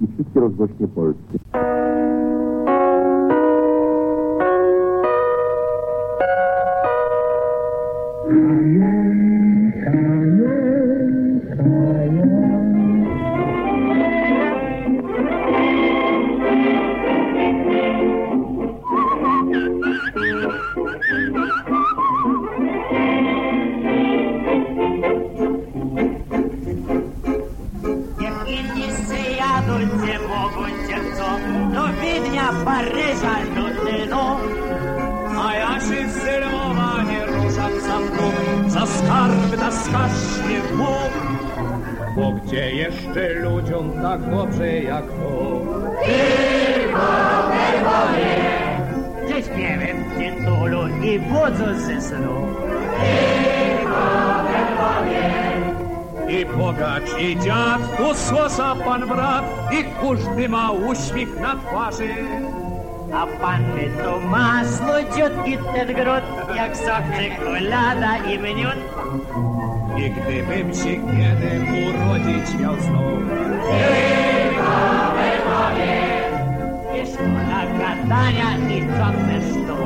i wszystkie rozgłośnie polskie. Skarb na skasznie Bóg. Bo gdzie jeszcze ludziom tak dobrze jak to? Że śpiewem tytulu i budzą ze snu I bogacz, i dziad, tu słosa pan brat, i każdy ma uśmiech na twarzy. A panny to ma słodziutki ten gród Jak sok czekolada i miód I gdybym się kiedy urodzić miał znów, I szkoda gadania i co też tu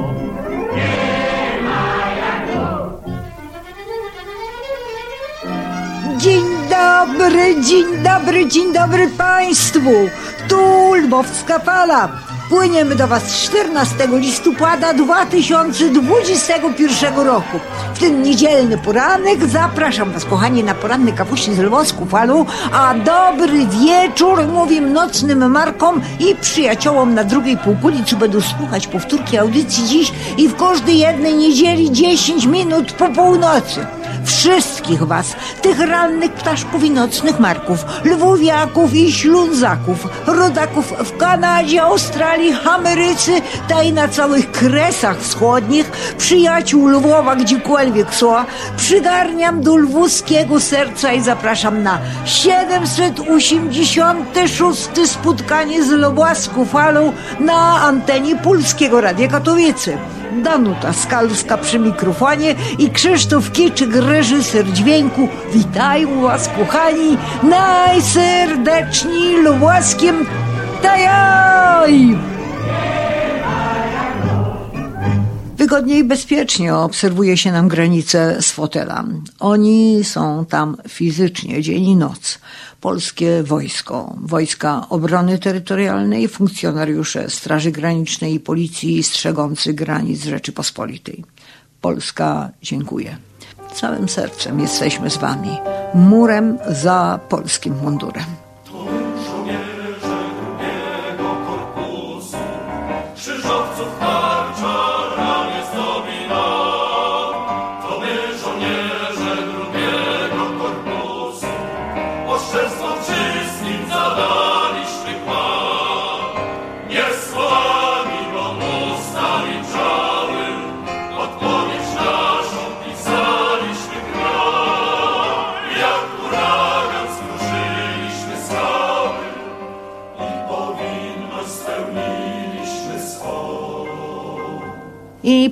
Dzień dobry, dzień dobry, dzień dobry Państwu. Tu Lwowska Fala. Płyniemy do Was 14 listopada 2021 roku. W ten niedzielny poranek zapraszam Was, kochani, na poranny kawusi z Lwowską Falą, a dobry wieczór mówię nocnym markom i przyjaciołom na drugiej półkuli, co będą słuchać powtórki audycji dziś i w każdej jednej niedzieli 10 minut po północy wszystkich was, tych rannych ptaszków i nocnych marków, lwówiaków i ślązaków, rodaków w Kanadzie, Australii, Ameryce, ta i na całych kresach wschodnich, przyjaciół Lwowa gdziekolwiek są, przygarniam do lwowskiego serca i zapraszam na 786 spotkanie z Lwowską falą na antenie Polskiego Radia Katowice. Danuta Skalska przy mikrofonie i Krzysztof Kieczyk, reżyser dźwięku. Witają Was, kochani, najserdeczniej lubłaskiem tajaj! Wygodnie i bezpiecznie obserwuje się nam granice z fotela. Oni są tam fizycznie, dzień i noc. Polskie wojsko, wojska obrony terytorialnej, funkcjonariusze Straży Granicznej i Policji strzegący granic Rzeczypospolitej. Polska dziękuję. Całym sercem jesteśmy z Wami. Murem za polskim mundurem.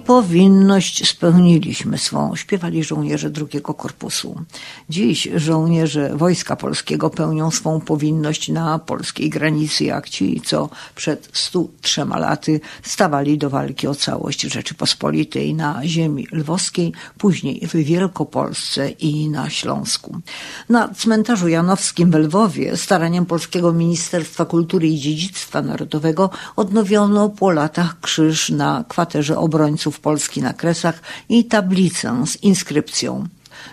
Powinność spełniliśmy swą, śpiewali żołnierze drugiego korpusu. Dziś żołnierze Wojska Polskiego pełnią swą powinność na polskiej granicy, jak ci, co przed 103 laty stawali do walki o całość Rzeczypospolitej na ziemi lwowskiej, później w Wielkopolsce i na Śląsku. Na cmentarzu Janowskim w Lwowie staraniem Polskiego Ministerstwa Kultury i Dziedzictwa Narodowego odnowiono po latach krzyż na kwaterze obrony obrońców Polski na kresach i tablicę z inskrypcją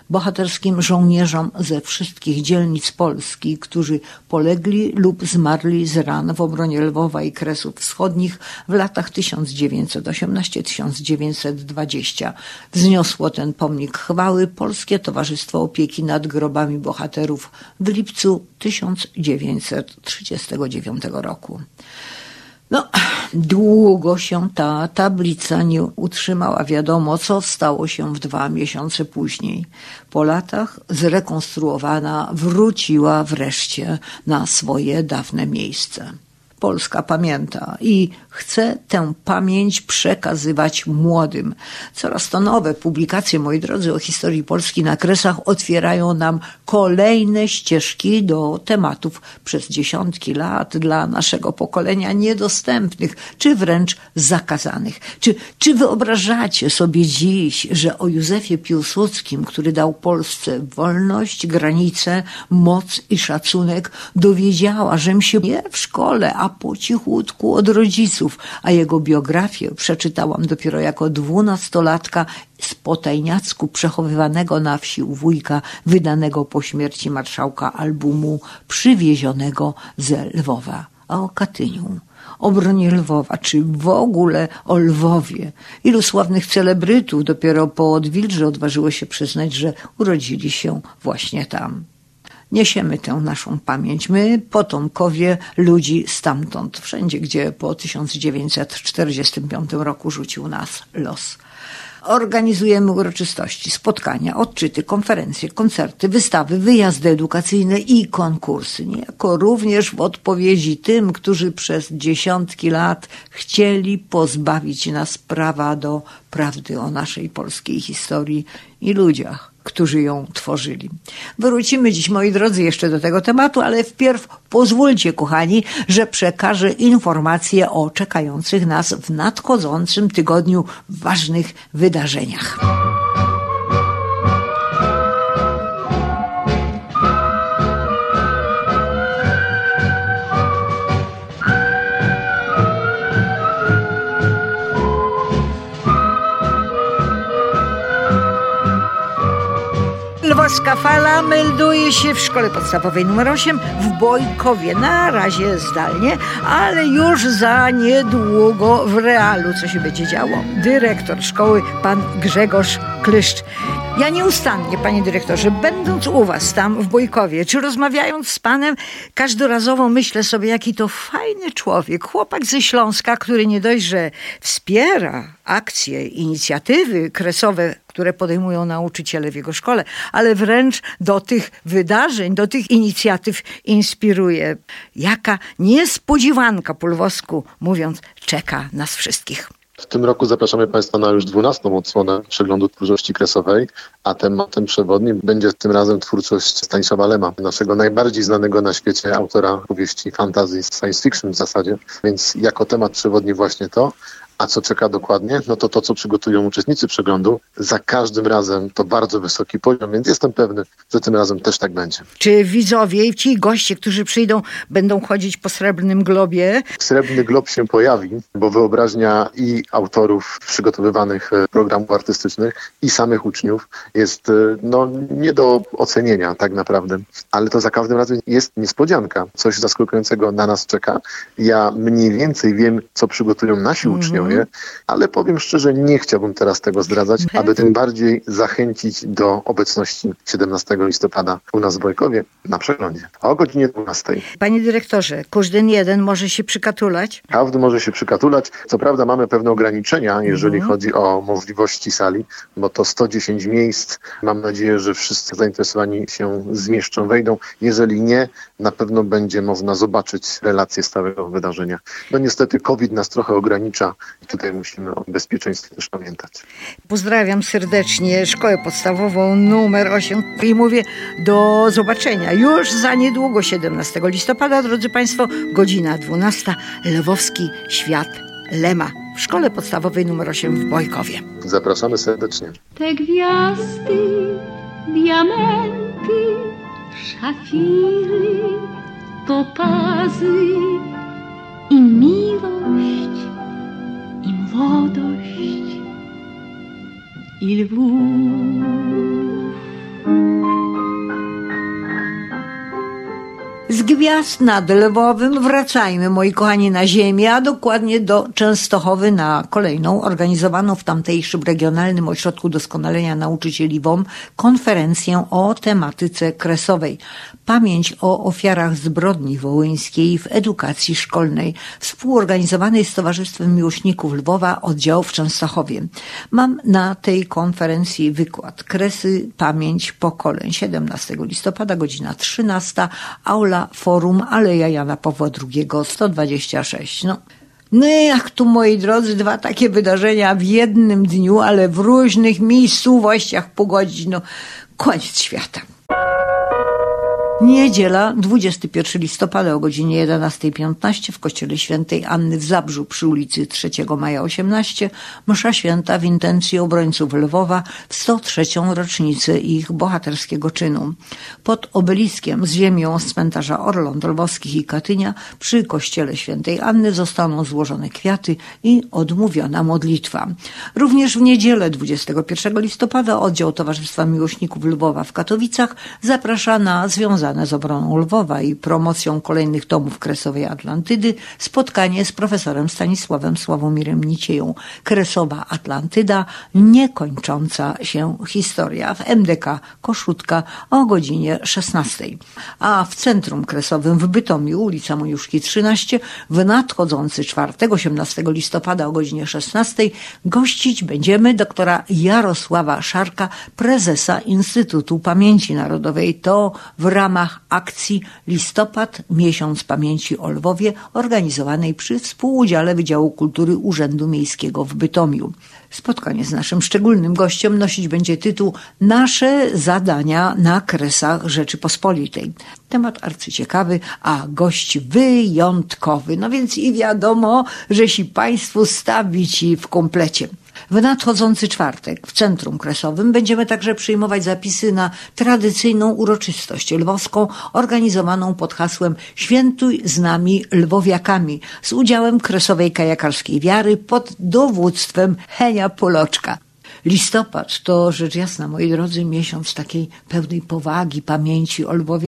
bohaterskim żołnierzom ze wszystkich dzielnic Polski, którzy polegli lub zmarli z ran w obronie Lwowa i Kresów Wschodnich w latach 1918-1920. Wzniosło ten pomnik chwały Polskie Towarzystwo Opieki nad Grobami Bohaterów w lipcu 1939 roku. No, długo się ta tablica nie utrzymała. Wiadomo, co stało się w dwa miesiące później. Po latach zrekonstruowana wróciła wreszcie na swoje dawne miejsce. Polska pamięta i chce tę pamięć przekazywać młodym. Coraz to nowe publikacje, moi drodzy, o historii Polski na kresach otwierają nam kolejne ścieżki do tematów przez dziesiątki lat dla naszego pokolenia niedostępnych, czy wręcz zakazanych. Czy, czy wyobrażacie sobie dziś, że o Józefie Piłsudskim, który dał Polsce wolność, granice, moc i szacunek, dowiedziała, żem się nie w szkole, a po cichutku od rodziców, a jego biografię przeczytałam dopiero jako dwunastolatka z potajniacku przechowywanego na wsi u wujka, wydanego po śmierci marszałka albumu przywiezionego ze Lwowa. A o Katyniu o bronie Lwowa, czy w ogóle o Lwowie. Ilu sławnych celebrytów dopiero po odwilży odważyło się przyznać, że urodzili się właśnie tam niesiemy tę naszą pamięć. My, potomkowie ludzi stamtąd, wszędzie, gdzie po 1945 roku rzucił nas los. Organizujemy uroczystości, spotkania, odczyty, konferencje, koncerty, wystawy, wyjazdy edukacyjne i konkursy. Niejako również w odpowiedzi tym, którzy przez dziesiątki lat chcieli pozbawić nas prawa do prawdy o naszej polskiej historii i ludziach którzy ją tworzyli. Wrócimy dziś, moi drodzy, jeszcze do tego tematu, ale wpierw pozwólcie, kochani, że przekażę informacje o czekających nas w nadchodzącym tygodniu ważnych wydarzeniach. Lwowska Fala melduje się w szkole podstawowej nr 8 w Bojkowie. Na razie zdalnie, ale już za niedługo w realu co się będzie działo. Dyrektor szkoły, pan Grzegorz Klyszcz. Ja nieustannie, panie dyrektorze, będąc u was tam w Bojkowie, czy rozmawiając z panem, każdorazowo myślę sobie, jaki to fajny człowiek, chłopak ze Śląska, który nie dość, że wspiera akcje, inicjatywy kresowe, które podejmują nauczyciele w jego szkole, ale wręcz do tych wydarzeń, do tych inicjatyw inspiruje. Jaka niespodziewanka po lwowsku mówiąc, czeka nas wszystkich. W tym roku zapraszamy Państwa na już 12. odsłonę przeglądu twórczości kresowej, a tematem przewodnim będzie tym razem twórczość Stanisława Lema, naszego najbardziej znanego na świecie autora powieści fantasy science fiction w zasadzie. Więc jako temat przewodni właśnie to, a co czeka dokładnie? No to to, co przygotują uczestnicy przeglądu. Za każdym razem to bardzo wysoki poziom, więc jestem pewny, że tym razem też tak będzie. Czy widzowie i ci goście, którzy przyjdą, będą chodzić po Srebrnym Globie? Srebrny Glob się pojawi, bo wyobraźnia i autorów przygotowywanych e, programów artystycznych i samych uczniów jest e, no, nie do ocenienia tak naprawdę, ale to za każdym razem jest niespodzianka. Coś zaskakującego na nas czeka. Ja mniej więcej wiem, co przygotują nasi mm -hmm. uczniowie, ale powiem szczerze, nie chciałbym teraz tego zdradzać, aby tym bardziej zachęcić do obecności 17 listopada u nas w Bojkowie na przeglądzie o godzinie 12. Panie dyrektorze, każdy jeden może się przykatulać? Każdy może się przykatulać. Co prawda mamy pewne ograniczenia, jeżeli mhm. chodzi o możliwości sali, bo to 110 miejsc. Mam nadzieję, że wszyscy zainteresowani się zmieszczą, wejdą. Jeżeli nie, na pewno będzie można zobaczyć relacje stałego wydarzenia. No niestety COVID nas trochę ogranicza i tutaj musimy o bezpieczeństwie też pamiętać. Pozdrawiam serdecznie szkołę podstawową numer 8 i mówię do zobaczenia już za niedługo 17 listopada, drodzy Państwo, godzina 12, Lwowski Świat Lema w szkole podstawowej numer 8 w Bojkowie. Zapraszamy serdecznie. Te gwiazdy, diamenty, szafiry, topazy i miłość, młodość i lwów. Z gwiazd nad Lwowem wracajmy, moi kochani, na ziemię, a dokładnie do Częstochowy na kolejną organizowaną w tamtejszym Regionalnym Ośrodku Doskonalenia Nauczycieli WOM konferencję o tematyce kresowej. Pamięć o ofiarach zbrodni wołyńskiej w edukacji szkolnej, współorganizowanej z Towarzystwem Miłośników Lwowa oddział w Częstochowie. Mam na tej konferencji wykład Kresy, Pamięć Pokoleń 17 listopada, godzina 13, aula Forum Aleja Jana Pawła II 126. No. No jak tu, moi drodzy, dwa takie wydarzenia w jednym dniu, ale w różnych miejscowościach pogodzić, no koniec świata. Niedziela, 21 listopada o godzinie 11.15 w kościele świętej Anny w Zabrzu przy ulicy 3 Maja 18 msza święta w intencji obrońców Lwowa w 103. rocznicę ich bohaterskiego czynu. Pod obeliskiem z ziemią z cmentarza Orląt Lwowskich i Katynia przy kościele świętej Anny zostaną złożone kwiaty i odmówiona modlitwa. Również w niedzielę 21 listopada oddział Towarzystwa Miłośników Lwowa w Katowicach zaprasza na związane z obroną Lwowa i promocją kolejnych tomów Kresowej Atlantydy spotkanie z profesorem Stanisławem Sławomirem Nicieją. Kresowa Atlantyda, niekończąca się historia w MDK Koszutka o godzinie 16. A w Centrum Kresowym w Bytomiu, ulica Mojuszki 13, w nadchodzący czwartek, 18 listopada o godzinie 16 gościć będziemy doktora Jarosława Szarka, prezesa Instytutu Pamięci Narodowej. To w ramach akcji Listopad Miesiąc Pamięci o Lwowie organizowanej przy współudziale Wydziału Kultury Urzędu Miejskiego w Bytomiu. Spotkanie z naszym szczególnym gościem nosić będzie tytuł Nasze zadania na kresach Rzeczypospolitej. Temat arcyciekawy, a gość wyjątkowy. No więc i wiadomo, że si Państwu stawić w komplecie. W nadchodzący czwartek w Centrum Kresowym będziemy także przyjmować zapisy na tradycyjną uroczystość lwowską organizowaną pod hasłem Świętuj z nami lwowiakami z udziałem Kresowej Kajakarskiej Wiary pod dowództwem Henia Poloczka. Listopad to rzecz jasna, moi drodzy, miesiąc takiej pełnej powagi, pamięci o Lwowie.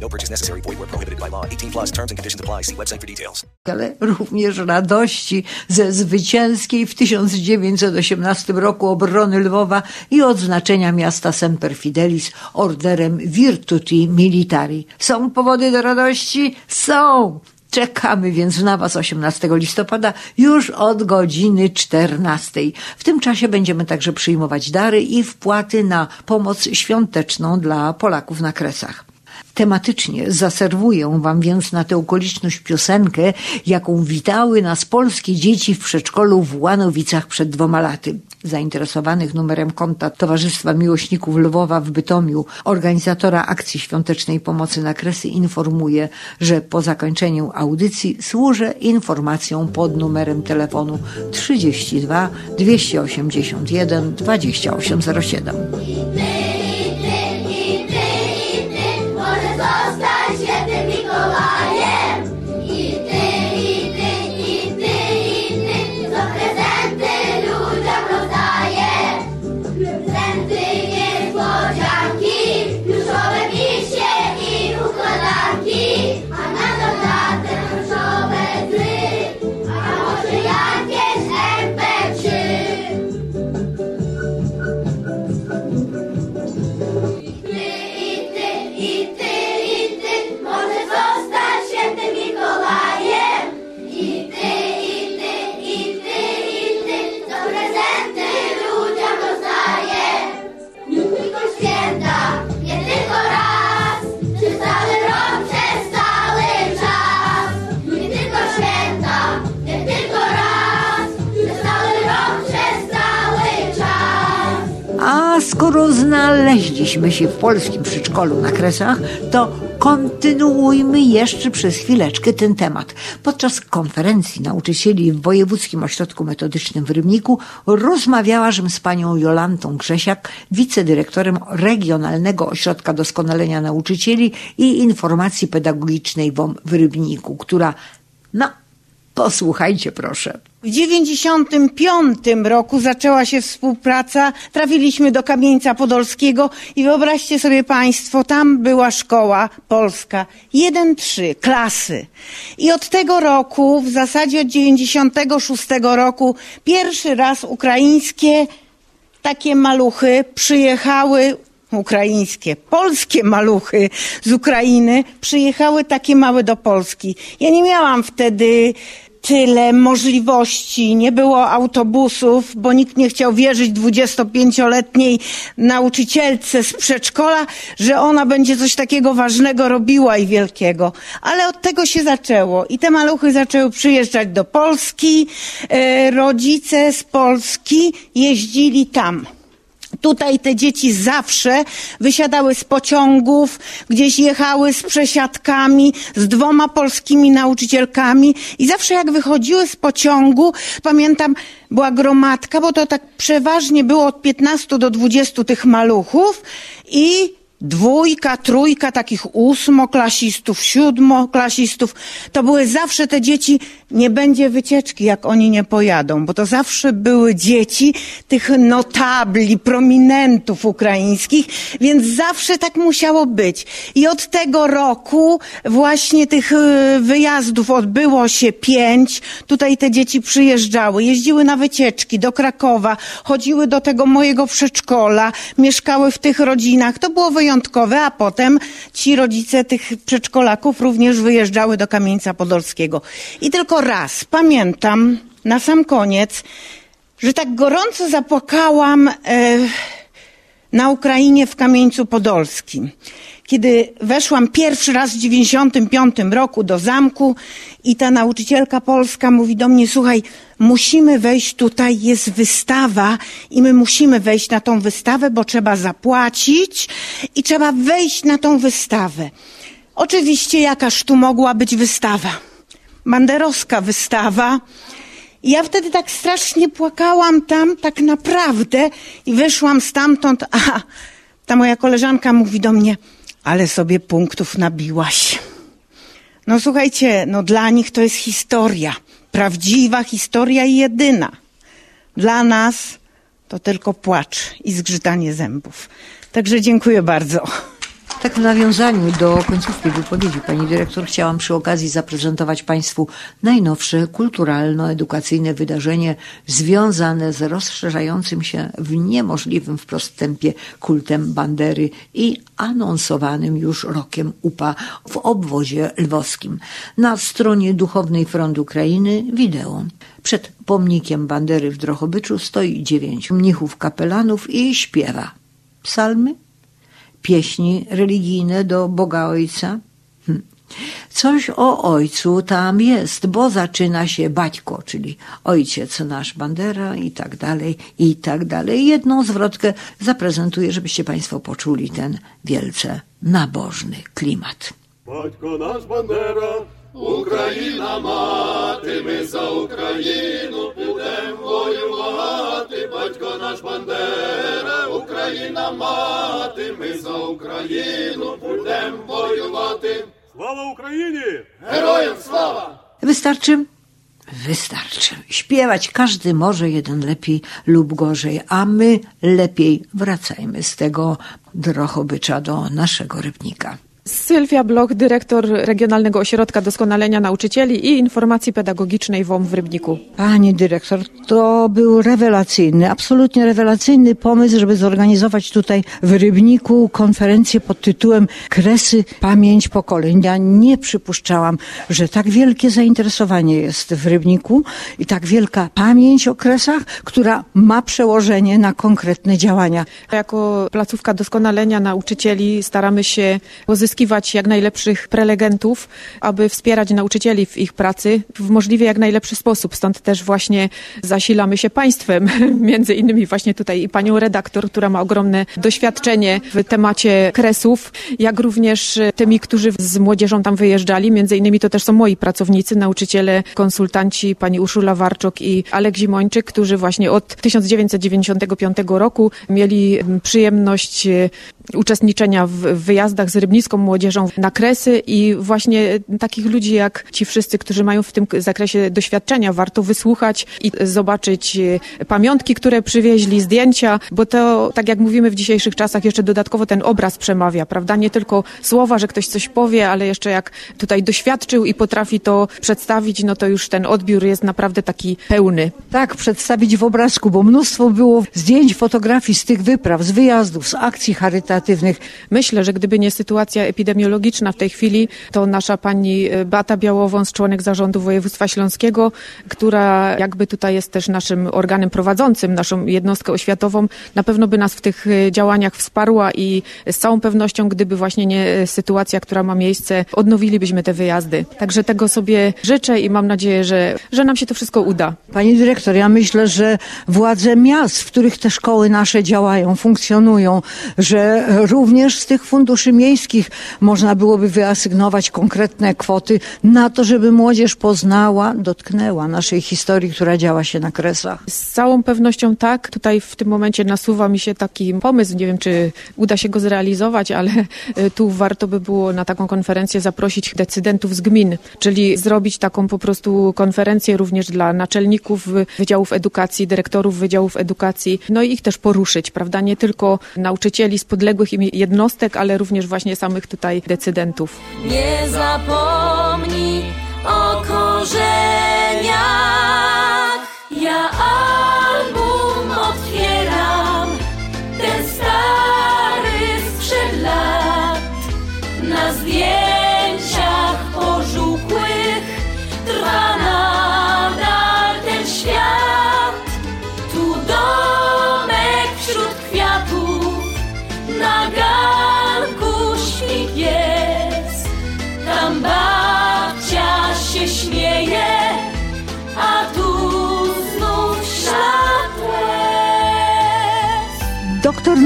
No purchase necessary. Void where prohibited by law. 18 plus terms and conditions apply. See website for details. ale również radości ze zwycięskiej w 1918 roku obrony Lwowa i odznaczenia miasta Semper Fidelis orderem Virtuti Militari. Są powody do radości? Są! Czekamy więc na Was 18 listopada już od godziny 14. W tym czasie będziemy także przyjmować dary i wpłaty na pomoc świąteczną dla Polaków na Kresach. Tematycznie zaserwuję Wam więc na tę okoliczność piosenkę, jaką witały nas polskie dzieci w przedszkolu w Łanowicach przed dwoma laty. Zainteresowanych numerem konta Towarzystwa Miłośników Lwowa w Bytomiu, organizatora akcji świątecznej pomocy na Kresy informuje, że po zakończeniu audycji służę informacją pod numerem telefonu 32 281 2807. znaleźliśmy się w polskim przedszkolu na Kresach, to kontynuujmy jeszcze przez chwileczkę ten temat. Podczas konferencji nauczycieli w Wojewódzkim Ośrodku Metodycznym w Rybniku rozmawiałam z panią Jolantą Grzesiak, wicedyrektorem Regionalnego Ośrodka Doskonalenia Nauczycieli i Informacji Pedagogicznej w Rybniku, która, no, posłuchajcie proszę. W 95 roku zaczęła się współpraca, trafiliśmy do Kamieńca Podolskiego i wyobraźcie sobie Państwo, tam była szkoła polska, 1-3, klasy. I od tego roku, w zasadzie od 96 roku, pierwszy raz ukraińskie takie maluchy przyjechały ukraińskie, polskie maluchy z Ukrainy przyjechały takie małe do Polski. Ja nie miałam wtedy tyle możliwości, nie było autobusów, bo nikt nie chciał wierzyć 25-letniej nauczycielce z przedszkola, że ona będzie coś takiego ważnego robiła i wielkiego. Ale od tego się zaczęło i te maluchy zaczęły przyjeżdżać do Polski. E, rodzice z Polski jeździli tam. Tutaj te dzieci zawsze wysiadały z pociągów, gdzieś jechały z przesiadkami, z dwoma polskimi nauczycielkami i zawsze jak wychodziły z pociągu, pamiętam, była gromadka, bo to tak przeważnie było od 15 do 20 tych maluchów i dwójka, trójka takich ósmoklasistów, siódmoklasistów. To były zawsze te dzieci, nie będzie wycieczki, jak oni nie pojadą, bo to zawsze były dzieci tych notabli, prominentów ukraińskich, więc zawsze tak musiało być. I od tego roku właśnie tych y, wyjazdów odbyło się pięć. Tutaj te dzieci przyjeżdżały, jeździły na wycieczki do Krakowa, chodziły do tego mojego przedszkola, mieszkały w tych rodzinach. To było wyjątkowe, a potem ci rodzice tych przedszkolaków również wyjeżdżały do Kamieńca Podolskiego. I tylko raz pamiętam na sam koniec, że tak gorąco zapłakałam e, na Ukrainie w Kamieńcu Podolskim. Kiedy weszłam pierwszy raz w 95 roku do zamku i ta nauczycielka polska mówi do mnie, słuchaj, musimy wejść tutaj, jest wystawa i my musimy wejść na tą wystawę, bo trzeba zapłacić i trzeba wejść na tą wystawę. Oczywiście jakaż tu mogła być wystawa? Banderowska wystawa. I ja wtedy tak strasznie płakałam tam, tak naprawdę, i wyszłam stamtąd, a ta moja koleżanka mówi do mnie, ale sobie punktów nabiłaś. No słuchajcie, no dla nich to jest historia, prawdziwa historia i jedyna. Dla nas to tylko płacz i zgrzytanie zębów. Także dziękuję bardzo. Tak w nawiązaniu do końcówki wypowiedzi pani dyrektor chciałam przy okazji zaprezentować Państwu najnowsze kulturalno-edukacyjne wydarzenie związane z rozszerzającym się w niemożliwym wprost tempie kultem Bandery i anonsowanym już rokiem UPA w obwozie lwowskim. Na stronie Duchownej Front Ukrainy wideo. Przed pomnikiem Bandery w Drohobyczu stoi dziewięciu mnichów kapelanów i śpiewa psalmy, pieśni religijne do Boga Ojca? Hm. Coś o ojcu tam jest, bo zaczyna się baćko, czyli ojciec nasz Bandera i tak dalej, i tak dalej. Jedną zwrotkę zaprezentuję, żebyście Państwo poczuli ten wielce nabożny klimat. Baćko nasz Bandera, Україна мати, ми за Україну підем воювати. Батько наш Бандера, Україна мати, ми за Україну підем воювати. Слава Україні! Героям слава! Wystarczy? Wystarczy. Śpiewać każdy może jeden lepiej lub gorzej, a my lepiej wracajmy z tego drochobycza do naszego rybnika. Sylwia Bloch, dyrektor Regionalnego Ośrodka Doskonalenia Nauczycieli i Informacji Pedagogicznej WOM w Rybniku. Pani dyrektor, to był rewelacyjny, absolutnie rewelacyjny pomysł, żeby zorganizować tutaj w Rybniku konferencję pod tytułem Kresy Pamięć Pokoleń. Ja nie przypuszczałam, że tak wielkie zainteresowanie jest w Rybniku i tak wielka pamięć o kresach, która ma przełożenie na konkretne działania. Jako placówka doskonalenia nauczycieli staramy się pozyskać pozyskiwać jak najlepszych prelegentów, aby wspierać nauczycieli w ich pracy w możliwie jak najlepszy sposób. Stąd też właśnie zasilamy się państwem, między innymi właśnie tutaj i panią redaktor, która ma ogromne doświadczenie w temacie kresów, jak również tymi, którzy z młodzieżą tam wyjeżdżali. Między innymi to też są moi pracownicy, nauczyciele, konsultanci, pani Urszula Warczok i Alek Zimończyk, którzy właśnie od 1995 roku mieli przyjemność uczestniczenia w wyjazdach z rybnicką młodzieżą na kresy i właśnie takich ludzi jak ci wszyscy, którzy mają w tym zakresie doświadczenia, warto wysłuchać i zobaczyć e, pamiątki, które przywieźli, zdjęcia, bo to, tak jak mówimy w dzisiejszych czasach, jeszcze dodatkowo ten obraz przemawia, prawda? Nie tylko słowa, że ktoś coś powie, ale jeszcze jak tutaj doświadczył i potrafi to przedstawić, no to już ten odbiór jest naprawdę taki pełny. Tak, przedstawić w obrazku, bo mnóstwo było zdjęć, fotografii z tych wypraw, z wyjazdów, z akcji charytatywnych. Myślę, że gdyby nie sytuacja epidemiologiczna w tej chwili, to nasza pani e, Beata Białowąs, członek zarządu województwa śląskiego, która jakby tutaj jest też naszym organem prowadzącym, naszą jednostkę oświatową, na pewno by nas w tych e, działaniach wsparła i z całą pewnością, gdyby właśnie nie e, sytuacja, która ma miejsce, odnowilibyśmy te wyjazdy. Także tego sobie życzę i mam nadzieję, że, że nam się to wszystko uda. Pani dyrektor, ja myślę, że władze miast, w których te szkoły nasze działają, funkcjonują, że również z tych funduszy miejskich można byłoby wyasygnować konkretne kwoty na to, żeby młodzież poznała, dotknęła naszej historii, która działa się na kresach. Z całą pewnością tak. Tutaj w tym momencie nasuwa mi się taki pomysł, nie wiem czy uda się go zrealizować, ale e, tu warto by było na taką konferencję zaprosić decydentów z gmin, czyli zrobić taką po prostu konferencję również dla naczelników wydziałów edukacji, dyrektorów wydziałów edukacji, no i ich też poruszyć, prawda? Nie tylko nauczycieli z podległych im jednostek, ale również właśnie samych tutaj decydentów. Nie zapomnij o korzeniach.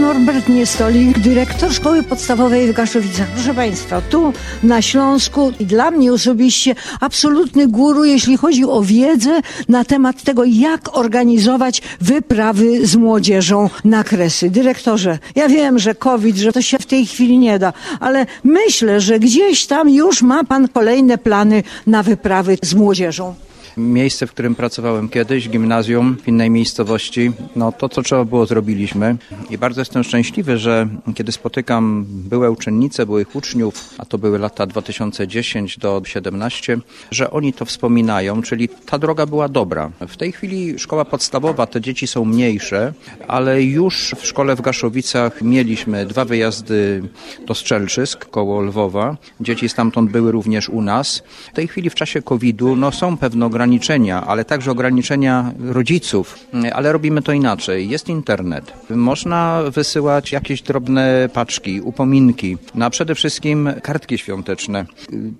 Norbert Niestolik, dyrektor szkoły podstawowej w Gaszowicach. Proszę Państwa, tu na Śląsku i dla mnie osobiście absolutny guru, jeśli chodzi o wiedzę na temat tego, jak organizować wyprawy z młodzieżą na kresy. Dyrektorze, ja wiem, że COVID, że to się w tej chwili nie da, ale myślę, że gdzieś tam już ma Pan kolejne plany na wyprawy z młodzieżą. Miejsce, w którym pracowałem kiedyś, gimnazjum w innej miejscowości, no to co trzeba było zrobiliśmy. I bardzo jestem szczęśliwy, że kiedy spotykam byłe uczennice, byłych uczniów, a to były lata 2010 do 17, że oni to wspominają, czyli ta droga była dobra. W tej chwili szkoła podstawowa, te dzieci są mniejsze, ale już w szkole w Gaszowicach mieliśmy dwa wyjazdy do Strzelczysk koło Lwowa. Dzieci stamtąd były również u nas. W tej chwili w czasie COVID-u no, są pewne ograniczenia, ale także ograniczenia rodziców, ale robimy to inaczej. Jest internet. Można wysyłać jakieś drobne paczki, upominki, no przede wszystkim kartki świąteczne.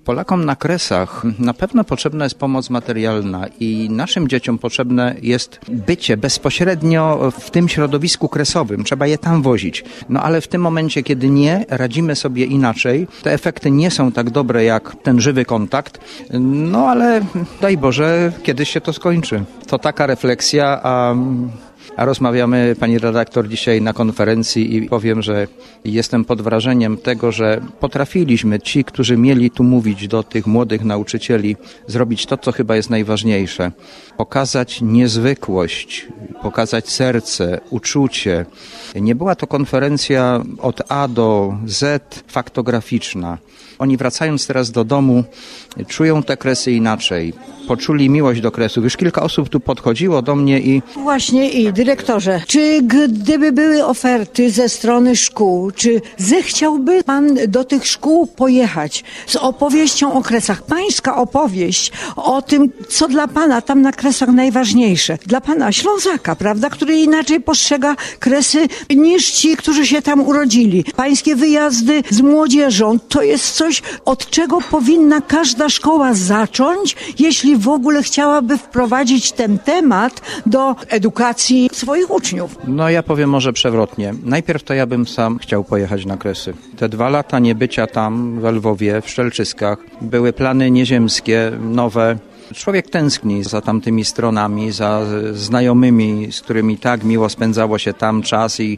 Polakom na kresach na pewno potrzebna jest pomoc materialna i naszym dzieciom potrzebne jest bycie bezpośrednio w tym środowisku kresowym. Trzeba je tam wozić. No ale w tym momencie, kiedy nie radzimy sobie inaczej, te efekty nie są tak dobre jak ten żywy kontakt. No ale daj Boże, kiedyś się to skończy. To taka refleksja, a a rozmawiamy, pani redaktor, dzisiaj na konferencji i powiem, że jestem pod wrażeniem tego, że potrafiliśmy ci, którzy mieli tu mówić do tych młodych nauczycieli, zrobić to, co chyba jest najważniejsze. Pokazać niezwykłość, pokazać serce, uczucie. Nie była to konferencja od A do Z faktograficzna. Oni wracając teraz do domu, czują te kresy inaczej. Poczuli miłość do kresów. Już kilka osób tu podchodziło do mnie i Właśnie i Dyrektorze, czy gdyby były oferty ze strony szkół, czy zechciałby pan do tych szkół pojechać z opowieścią o kresach? Pańska opowieść o tym, co dla pana tam na kresach najważniejsze. Dla pana Ślązaka, prawda, który inaczej postrzega kresy niż ci, którzy się tam urodzili. Pańskie wyjazdy z młodzieżą to jest coś, od czego powinna każda szkoła zacząć, jeśli w ogóle chciałaby wprowadzić ten temat do edukacji swoich uczniów. No ja powiem może przewrotnie. Najpierw to ja bym sam chciał pojechać na Kresy. Te dwa lata niebycia tam, w Lwowie, w Szczelczyskach, były plany nieziemskie, nowe. Człowiek tęskni za tamtymi stronami, za znajomymi, z którymi tak miło spędzało się tam czas i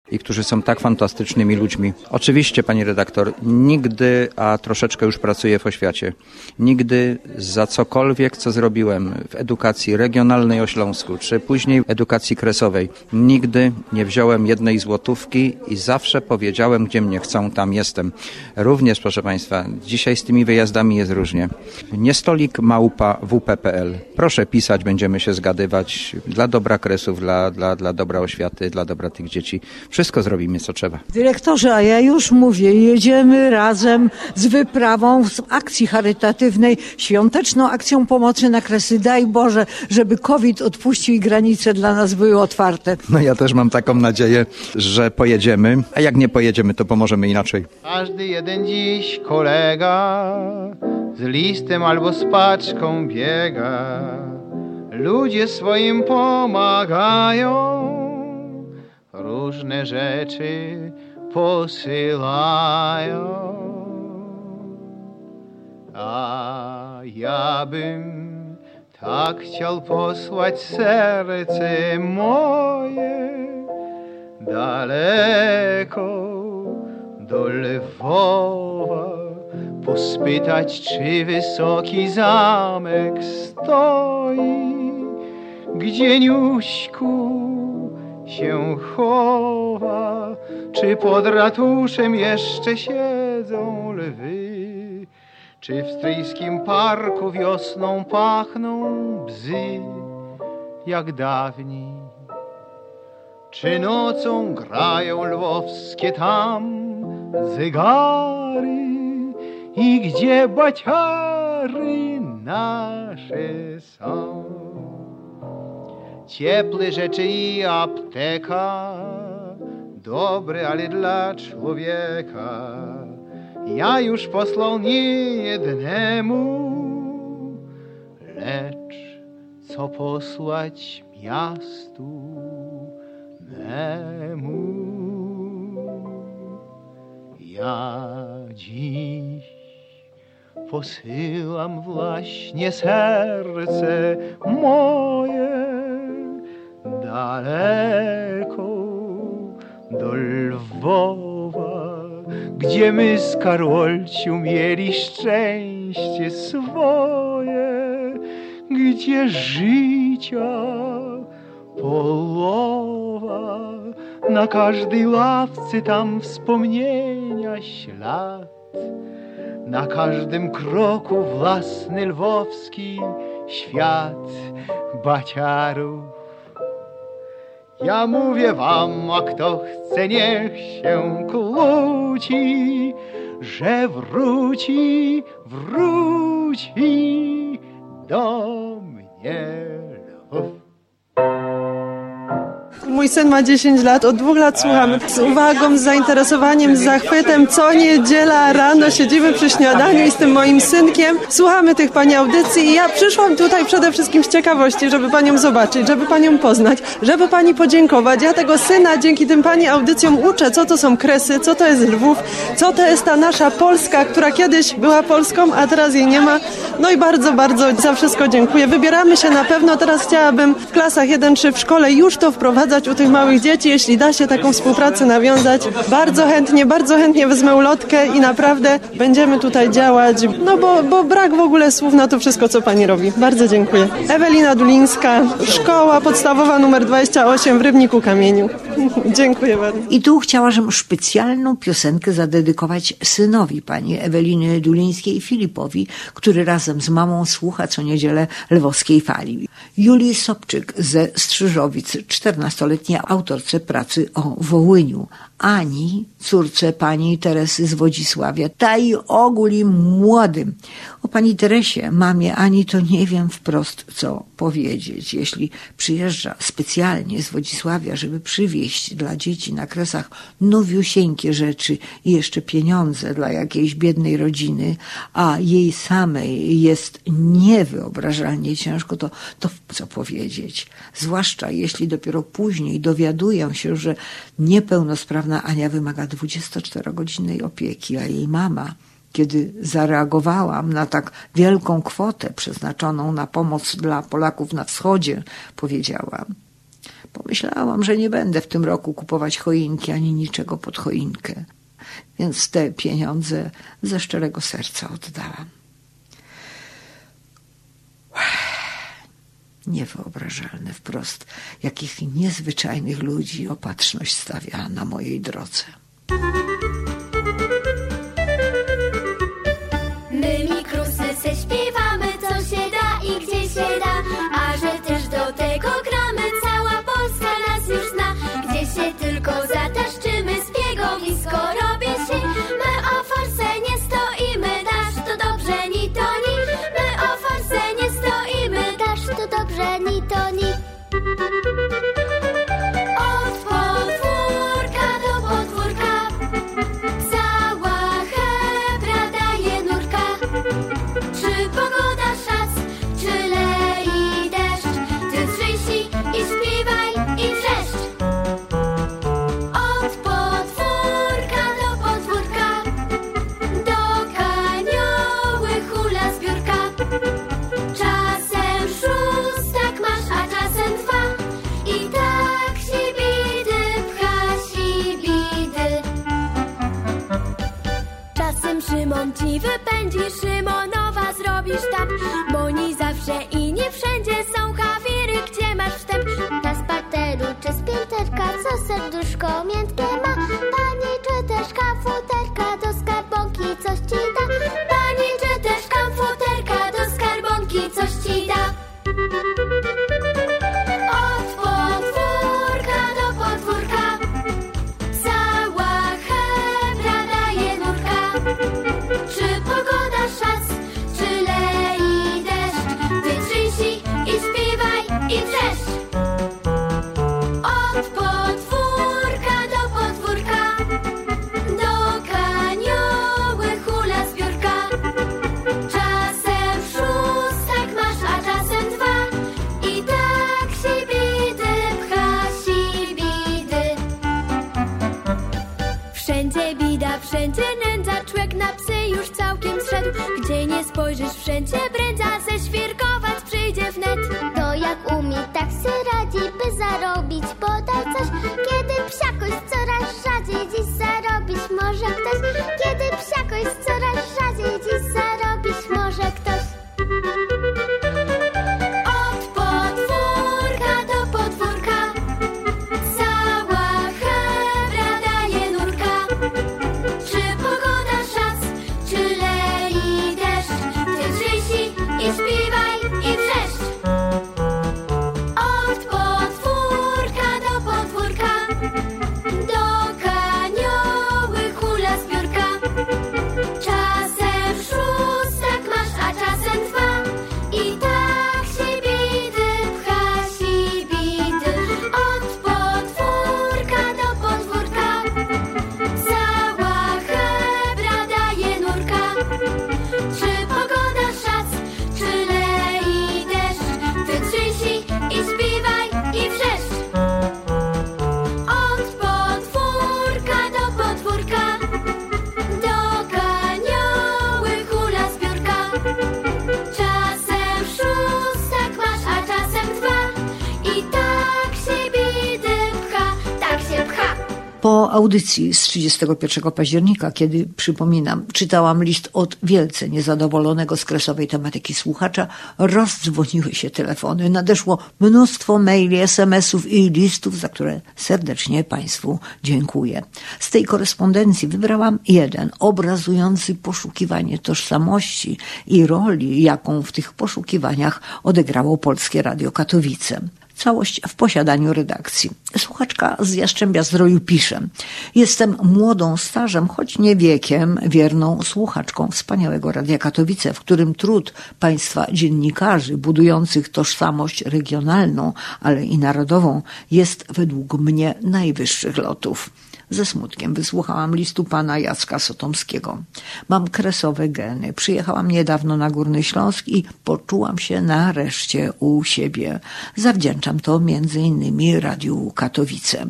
I którzy są tak fantastycznymi ludźmi. Oczywiście, pani redaktor, nigdy, a troszeczkę już pracuję w oświacie, nigdy za cokolwiek, co zrobiłem w edukacji regionalnej o Śląsku, czy później edukacji kresowej, nigdy nie wziąłem jednej złotówki i zawsze powiedziałem, gdzie mnie chcą, tam jestem. Również, proszę państwa, dzisiaj z tymi wyjazdami jest różnie. Nie stolik małpa wp.pl. Proszę pisać, będziemy się zgadywać dla dobra kresów, dla, dla, dla dobra oświaty, dla dobra tych dzieci. Wszystko zrobimy, co trzeba. Dyrektorze, a ja już mówię, jedziemy razem z wyprawą z akcji charytatywnej, świąteczną akcją pomocy na kresy. Daj Boże, żeby COVID odpuścił i granice dla nas były otwarte. No ja też mam taką nadzieję, że pojedziemy, a jak nie pojedziemy, to pomożemy inaczej. Każdy jeden dziś kolega z listem albo z paczką biega. Ludzie swoim pomagają, różne rzeczy posyłają. A ja bym tak chciał posłać serce moje daleko do Lwowa, pospytać, czy wysoki zamek stoi, gdzie Niuśku się chowa, czy pod ratuszem jeszcze siedzą lwy, czy w stryjskim parku wiosną pachną bzy, jak dawniej. Czy nocą grają lwowskie tam zegary i gdzie baciary nasze są? Cieple rzeczy i apteka, dobre, ale dla człowieka. Ja już posłał nie jednemu, lecz co posłać miastu memu. Ja dziś posyłam właśnie serce moje daleko do Lwowa, gdzie my z Karolciu mieli szczęście swoje, gdzie życia połowa, na każdej ławce tam wspomnienia ślad, na każdym kroku własny lwowski świat baciarów. Ja mówię wam, a kto chce, niech się kłóci, że wróci, wróci do mnie Lwów. Mój syn ma 10 lat, od dwóch lat słuchamy z uwagą, z zainteresowaniem, z zachwytem. Co niedziela rano siedzimy przy śniadaniu i z tym moim synkiem słuchamy tych Pani audycji i ja przyszłam tutaj przede wszystkim z ciekawości, żeby Panią zobaczyć, żeby Panią poznać, żeby Pani podziękować. Ja tego syna dzięki tym Pani audycjom uczę, co to są kresy, co to jest Lwów, co to jest ta nasza Polska, która kiedyś była Polską, a teraz jej nie ma. No i bardzo, bardzo za wszystko dziękuję. Wybieramy się na pewno. Teraz chciałabym w klasach 1-3 w szkole już to wprowadzać u tych małych dzieci. Jeśli da się taką współpracę nawiązać, bardzo chętnie, bardzo chętnie wezmę ulotkę i naprawdę będziemy tutaj działać, no bo, bo brak w ogóle słów na to wszystko, co Pani robi. Bardzo dziękuję. Ewelina Dulińska, szkoła podstawowa numer 28 w Rybniku Kamieniu. dziękuję bardzo. I tu chciałabym specjalną piosenkę zadedykować synowi pani Eweliny Dulińskiej Filipowi, który razem z mamą słucha co niedzielę lwowskiej fali. Julii Sobczyk ze Strzyżowic, 14-letniej autorce pracy o Wołyniu. Ani, córce pani Teresy z Wodzisławia, ta i ogóli młodym. O pani Teresie, mamie Ani, to nie wiem wprost, co powiedzieć. Jeśli przyjeżdża specjalnie z Wodzisławia, żeby przywieźć dla dzieci na kresach nowiusieńkie rzeczy i jeszcze pieniądze dla jakiejś biednej rodziny, a jej samej jest niewyobrażalnie ciężko, to, to co powiedzieć? Zwłaszcza jeśli dopiero później dowiaduję się, że niepełnosprawna Ania wymaga 24-godzinnej opieki, a jej mama kiedy zareagowałam na tak wielką kwotę przeznaczoną na pomoc dla Polaków na wschodzie, powiedziałam: Pomyślałam, że nie będę w tym roku kupować choinki ani niczego pod choinkę, więc te pieniądze ze szczerego serca oddałam. Niewyobrażalne wprost, jakich niezwyczajnych ludzi opatrzność stawia na mojej drodze. Audycji z 31 października, kiedy, przypominam, czytałam list od wielce niezadowolonego z kresowej tematyki słuchacza, rozdzwoniły się telefony. Nadeszło mnóstwo maili, SMS-ów i listów, za które serdecznie Państwu dziękuję. Z tej korespondencji wybrałam jeden, obrazujący poszukiwanie tożsamości i roli, jaką w tych poszukiwaniach odegrało Polskie Radio Katowice. Całość w posiadaniu redakcji. Słuchaczka z Jastrzębia Zdroju pisze. Jestem młodą stażem, choć nie wiekiem, wierną słuchaczką wspaniałego Radia Katowice, w którym trud państwa dziennikarzy budujących tożsamość regionalną, ale i narodową jest według mnie najwyższych lotów. Ze smutkiem wysłuchałam listu pana Jacka Sotomskiego. Mam kresowe geny. Przyjechałam niedawno na Górny Śląsk i poczułam się nareszcie u siebie. Zawdzięczam to między innymi Radiu Katowice.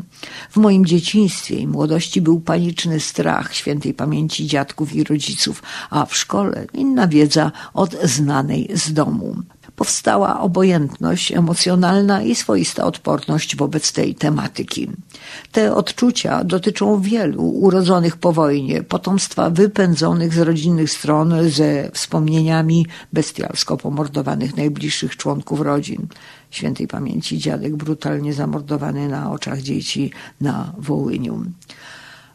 W moim dzieciństwie i młodości był paniczny strach świętej pamięci dziadków i rodziców, a w szkole inna wiedza od znanej z domu powstała obojętność emocjonalna i swoista odporność wobec tej tematyki. Te odczucia dotyczą wielu urodzonych po wojnie, potomstwa wypędzonych z rodzinnych stron ze wspomnieniami bestialsko pomordowanych najbliższych członków rodzin. Świętej pamięci dziadek brutalnie zamordowany na oczach dzieci na Wołyniu.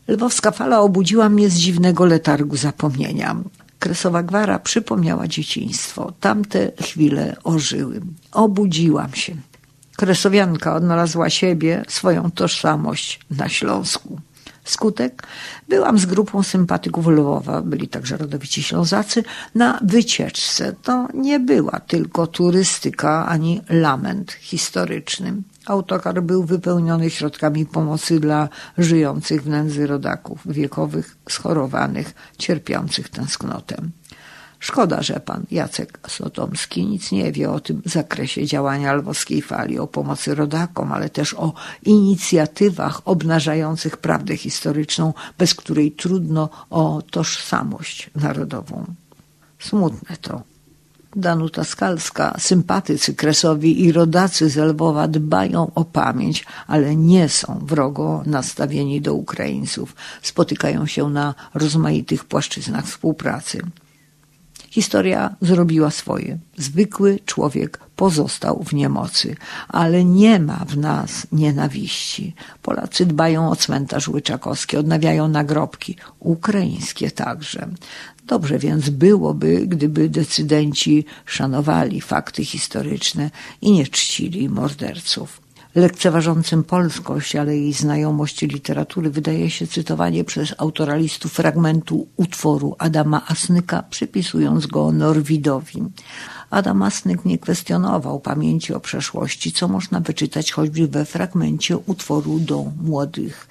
Lwowska fala obudziła mnie z dziwnego letargu zapomnienia. Kresowa gwara przypomniała dzieciństwo. Tamte chwile ożyły. Obudziłam się. Kresowianka odnalazła siebie, swoją tożsamość na Śląsku. Skutek? Byłam z grupą sympatyków Lwowa, byli także rodowici Ślązacy, na wycieczce. To nie była tylko turystyka ani lament historyczny. Autokar był wypełniony środkami pomocy dla żyjących w nędzy rodaków, wiekowych, schorowanych, cierpiących tęsknotem. Szkoda, że pan Jacek Sotomski nic nie wie o tym zakresie działania lwowskiej fali, o pomocy rodakom, ale też o inicjatywach obnażających prawdę historyczną, bez której trudno o tożsamość narodową. Smutne to. Danuta Skalska, sympatycy Kresowi i rodacy z Lwowa dbają o pamięć, ale nie są wrogo nastawieni do Ukraińców. Spotykają się na rozmaitych płaszczyznach współpracy. Historia zrobiła swoje. Zwykły człowiek pozostał w niemocy, ale nie ma w nas nienawiści. Polacy dbają o cmentarz łyczakowski, odnawiają nagrobki, ukraińskie także. Dobrze więc byłoby, gdyby decydenci szanowali fakty historyczne i nie czcili morderców. Lekceważącym polskość, ale i znajomość literatury wydaje się cytowanie przez autora listu fragmentu utworu Adama Asnyka, przypisując go Norwidowi. Adam Asnyk nie kwestionował pamięci o przeszłości, co można wyczytać choćby we fragmencie utworu do młodych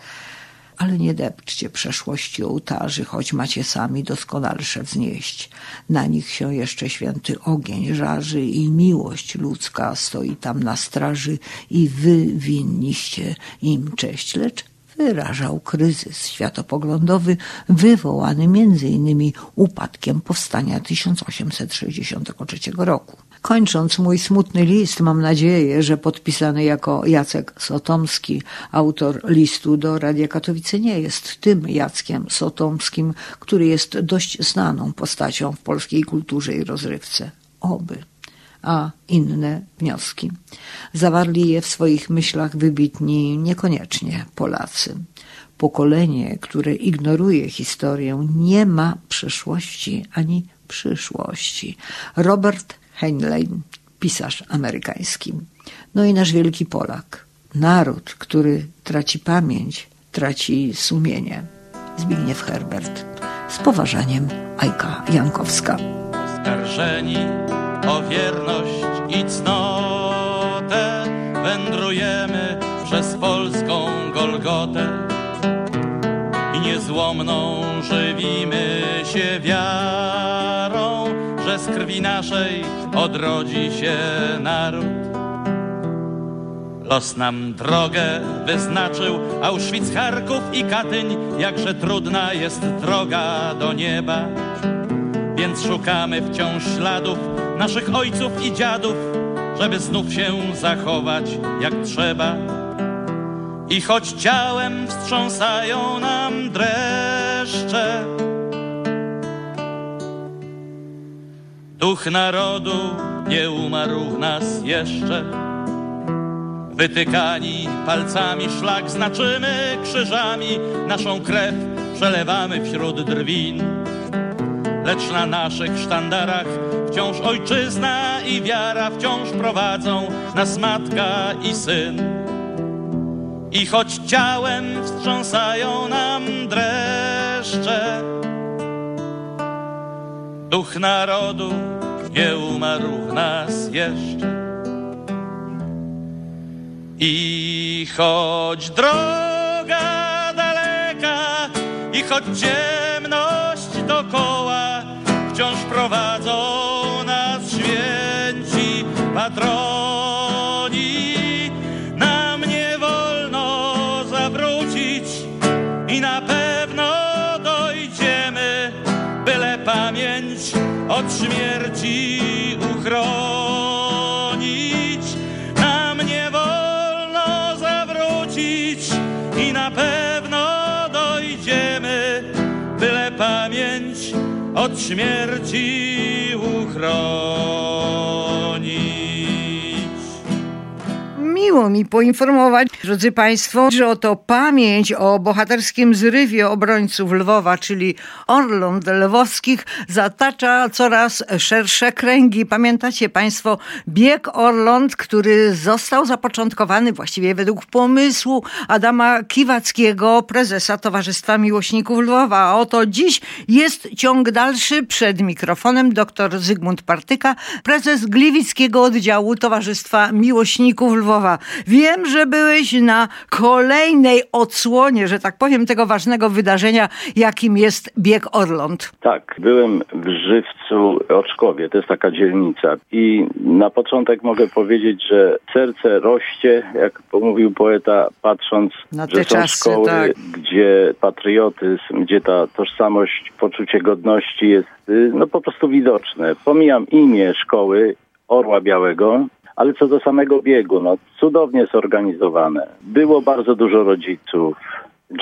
ale nie depczcie przeszłości ołtarzy, choć macie sami doskonalsze wznieść. Na nich się jeszcze święty ogień żarzy i miłość ludzka stoi tam na straży i wy winniście im cześć, lecz wyrażał kryzys światopoglądowy wywołany między innymi upadkiem powstania 1863 roku. Kończąc mój smutny list, mam nadzieję, że podpisany jako Jacek Sotomski, autor listu do Radia Katowice, nie jest tym Jackiem Sotomskim, który jest dość znaną postacią w polskiej kulturze i rozrywce. Oby. A inne wnioski. Zawarli je w swoich myślach wybitni niekoniecznie Polacy. Pokolenie, które ignoruje historię, nie ma przeszłości ani przyszłości. Robert Heinlein, pisarz amerykański. No i nasz wielki Polak. Naród, który traci pamięć, traci sumienie. Zbigniew Herbert. Z poważaniem Ajka Jankowska. Oskarżeni o wierność i cnotę wędrujemy przez polską Golgotę i niezłomną żywimy się wiarą, naszej odrodzi się naród. Los nam drogę wyznaczył, Auschwitz, Charków i Katyń, jakże trudna jest droga do nieba. Więc szukamy wciąż śladów naszych ojców i dziadów, żeby znów się zachować jak trzeba. I choć ciałem wstrząsają nam dreszcze, duch narodu nie umarł w nas jeszcze. Wytykani palcami szlak znaczymy krzyżami, naszą krew przelewamy wśród drwin. Lecz na naszych sztandarach wciąż ojczyzna i wiara wciąż prowadzą nas matka i syn. I choć ciałem wstrząsają nam dreszcze, duch narodu nie umarł w nas jeszcze. I choć droga daleka, i choć ciemność dokoła, wciąż prowadzą nas święci patroni. Śmierci uchronić. Miło mi poinformować, drodzy Państwo, że oto pamięć o bohaterskim zrywie obrońców Lwowa, czyli Orląt Lwowskich, zatacza coraz szersze kręgi. Pamiętacie Państwo bieg Orląt, który został zapoczątkowany właściwie według pomysłu Adama Kiwackiego, prezesa Towarzystwa Miłośników Lwowa. A oto dziś jest ciąg dalszy przed mikrofonem dr Zygmunt Partyka, prezes Gliwickiego Oddziału Towarzystwa Miłośników Lwowa. Wiem, że byłeś na kolejnej odsłonie, że tak powiem, tego ważnego wydarzenia, jakim jest bieg Orląt. Tak, byłem w Żywcu Oczkowie, to jest taka dzielnica i na początek mogę powiedzieć, że serce rośnie, jak mówił poeta, patrząc, Na że te są czasy, szkoły, tak. gdzie patriotyzm, gdzie ta tożsamość, poczucie godności jest y, no po prostu widoczne. Pomijam imię szkoły Orła Białego, ale co do samego biegu, no cudownie zorganizowane. Było bardzo dużo rodziców,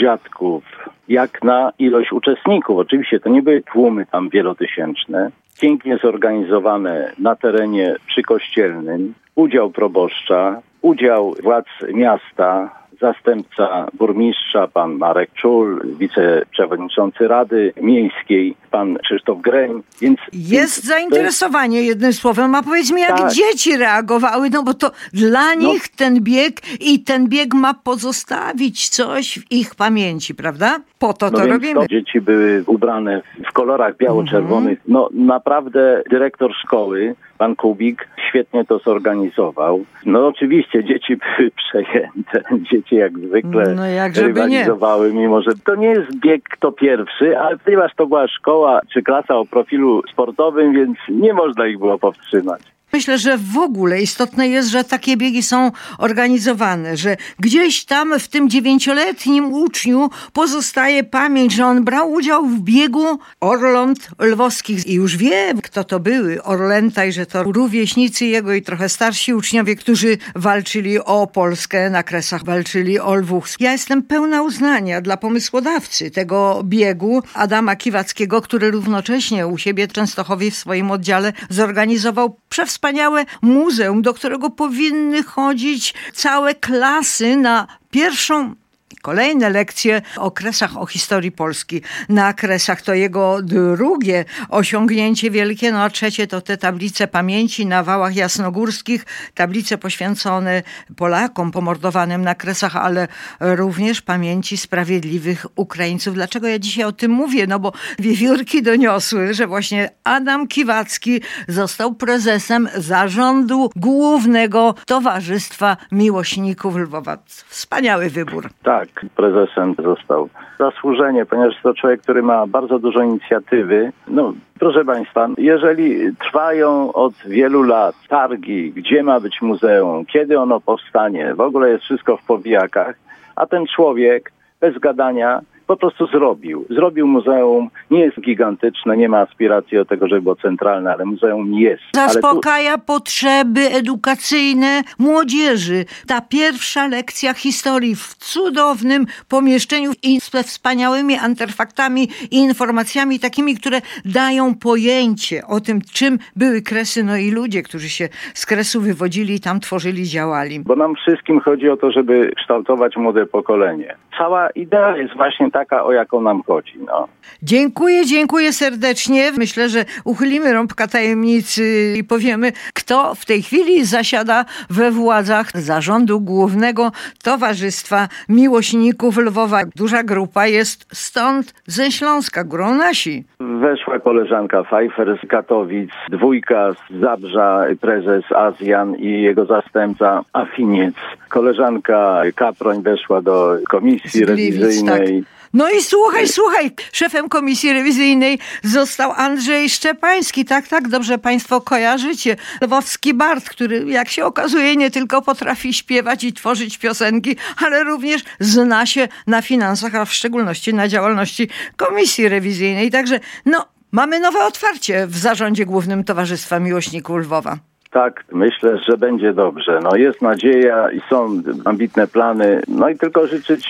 dziadków, jak na ilość uczestników. Oczywiście to nie były tłumy tam wielotysięczne. Pięknie zorganizowane na terenie przykościelnym. Udział proboszcza, udział władz miasta, zastępca burmistrza, pan Marek Czul, wiceprzewodniczący Rady Miejskiej, pan Krzysztof Greń. Więc Jest zainteresowanie, jednym słowem. A powiedz mi, jak Tak. dzieci reagowały, no bo to dla nich ten bieg i ten bieg ma pozostawić coś w ich pamięci, prawda? Po to No to więc robimy. To dzieci były ubrane w kolorach biało-czerwonych. No naprawdę dyrektor szkoły, pan Kubik, świetnie to zorganizował. No oczywiście dzieci były przejęte. Dzieci jak zwykle No jak żeby nie. rywalizowały, mimo że to nie jest bieg kto pierwszy, ale ponieważ to była szkoła czy klasa o profilu sportowym, więc nie można ich było powstrzymać. Myślę, że w ogóle istotne jest, że takie biegi są organizowane, że gdzieś tam w tym dziewięcioletnim uczniu pozostaje pamięć, że on brał udział w biegu Orląt Lwowskich i już wie, kto to były Orlęta i że to rówieśnicy jego i trochę starsi uczniowie, którzy walczyli o Polskę na kresach, walczyli o Lwów. Ja jestem pełna uznania dla pomysłodawcy tego biegu Adama Kiwackiego, który równocześnie u siebie Częstochowie w swoim oddziale zorganizował przewspaniałe muzeum, do którego powinny chodzić całe klasy na pierwszą Kolejne lekcje o kresach, o historii Polski. Na kresach to jego drugie osiągnięcie wielkie, no a trzecie to te tablice pamięci na wałach jasnogórskich, tablice poświęcone Polakom pomordowanym na kresach, ale również pamięci sprawiedliwych Ukraińców. Dlaczego ja dzisiaj o tym mówię? No bo wiewiórki doniosły, że właśnie Adam Kiwacki został prezesem zarządu głównego Towarzystwa Miłośników Lwowa. Wspaniały wybór. Tak, prezesem został zasłużenie, ponieważ to człowiek, który ma bardzo dużo inicjatywy. No, proszę Państwa, jeżeli trwają od wielu lat targi, gdzie ma być muzeum, kiedy ono powstanie, w ogóle jest wszystko w powijakach, a ten człowiek bez gadania po prostu zrobił. Zrobił muzeum, nie jest gigantyczne, nie ma aspiracji do tego, żeby było centralne, ale muzeum jest. Ale tu, Zaspokaja potrzeby edukacyjne młodzieży. Ta pierwsza lekcja historii w cudownym pomieszczeniu i ze wspaniałymi artefaktami i informacjami takimi, które dają pojęcie o tym, czym były kresy, no i ludzie, którzy się z kresu wywodzili, tam tworzyli, działali. bo nam wszystkim chodzi o to, żeby kształtować młode pokolenie. Cała idea jest właśnie taka, o jaką nam chodzi. No. Dziękuję, dziękuję serdecznie. Myślę, że uchylimy rąbka tajemnicy i powiemy, kto w tej chwili zasiada we władzach zarządu głównego Towarzystwa Miłośników Lwowa. Duża grupa jest stąd ze Śląska, górą nasi. Weszła koleżanka Pfeiffer z Katowic, dwójka z Zabrza, prezes Azjan i jego zastępca Afiniec. Koleżanka Kaproń weszła do komisji Gliwic, rewizyjnej. No i słuchaj, słuchaj, szefem komisji rewizyjnej został Andrzej Szczepański. Tak, tak, dobrze Państwo kojarzycie. Lwowski Bart, który jak się okazuje nie tylko potrafi śpiewać i tworzyć piosenki, ale również zna się na finansach, a w szczególności na działalności komisji rewizyjnej. Także no, mamy nowe otwarcie w zarządzie głównym Towarzystwa Miłośników Lwowa. Tak, myślę, że będzie dobrze. No jest nadzieja i są ambitne plany. No i tylko życzyć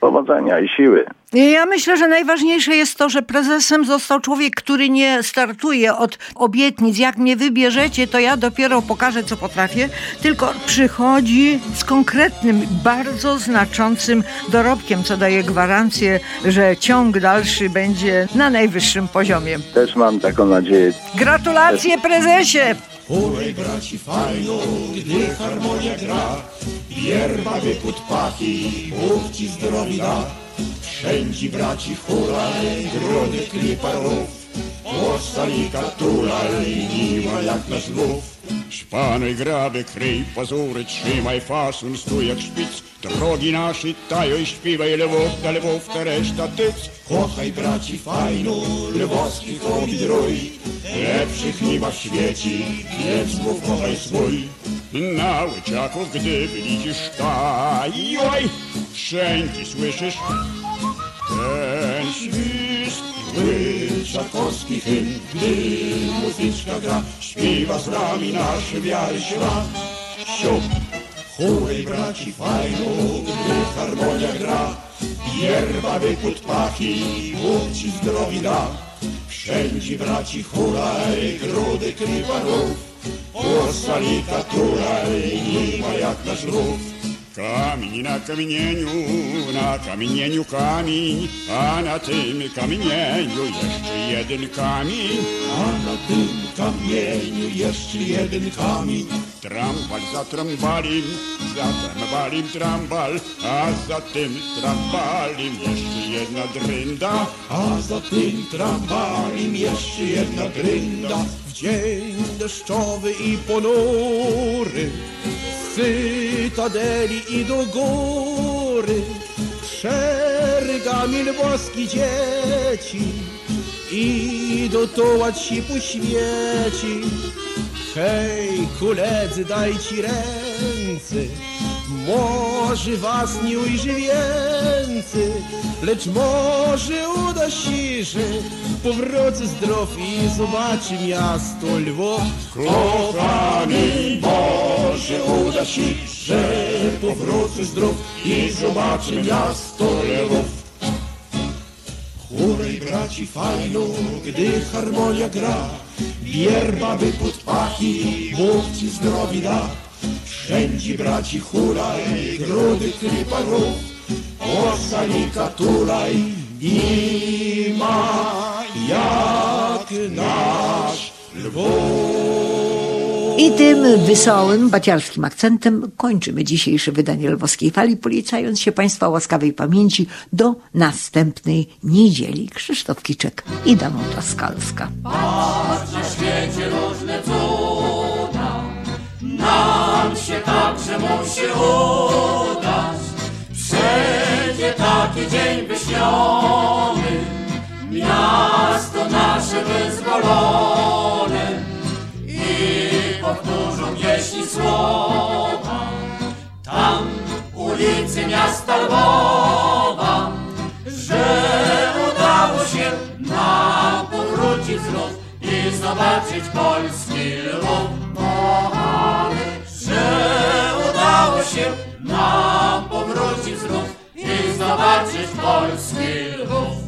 powodzenia i siły. Ja myślę, że najważniejsze jest to, że prezesem został człowiek, który nie startuje od obietnic. Jak mnie wybierzecie, to ja dopiero pokażę, co potrafię, tylko przychodzi z konkretnym, bardzo znaczącym dorobkiem, co daje gwarancję, że ciąg dalszy będzie na najwyższym poziomie. Też mam taką nadzieję. Gratulacje prezesie! Huraj braci fajno, gdy harmonia gra, wierba wypód pachy, Bóg ci zdrowi da. Wszędzie braci huraj, grody kliparów, Ostalika tulaj, ma jak nasz lwów. Szpanuj graby, kryj pazury, trzymaj fasun, stój jak szpic. Drogi nasze tajo i śpiewaj lewów, ta reszta tyc. Kochaj braci fajno, lwowskich obidrój, lepszych nie ma w świecie, piecków kochaj swój. Na łyczaków, gdy widzisz tajoj, wszędzie słyszysz ten świst. Łyczakowski hymn, gdy muzyczka gra, śpiewa z nami nasz wiary ślad. Siup, huraj braci fajno, gdy harmonia gra, Wierba wypód pachy, Bóg ci zdrowi da. Wszędzie braci huraj, grudy kryparów, Ostalika tulaj, nie ma jak nasz rów. Kamień na kamieniu, na kamieniu kamień, a na tym kamieniu jeszcze jeden kamień. A na tym kamieniu jeszcze jeden kamień. Trambal za trambalim, za trambalim trambal, a za tym trambalim jeszcze jedna drynda. A za tym tramwajem jeszcze jedna grynda. W dzień deszczowy i ponury cytadeli i do góry szeregami lwowski dzieci idą tołać się po świeci. Hej, koledzy, dajcie ręce, może was nie ujrzy więcej, lecz może uda się, że powrócę zdrow i zobaczy miasto Lwów. Kochany Boże, uda się, że powrócę zdrów i zobaczę miasto Lwów. Chórej braci fajno, gdy harmonia gra, Wierba wypód pachy, Bóg ci zdrowi da. Wszędzie braci hulaj, grudy kryparów, Osalika tulaj, nie ma jak nasz Lwów. I tym wesołym, baciarskim akcentem kończymy dzisiejsze wydanie Lwowskiej Fali, polecając się Państwa łaskawej pamięci do następnej niedzieli. Krzysztof Kiczek i Danuta Skalska. Patrz na świecie różne nam się także musi udać. Przejdzie taki dzień wyśniony, miasto nasze wyzwolone i powtórzą pieśni słowa. Tam ulicy miasta Lwowa, że udało się nam. i zobaczyć polski Lwów. Udało się nam powrócić znów i zobaczyć polski Lwów.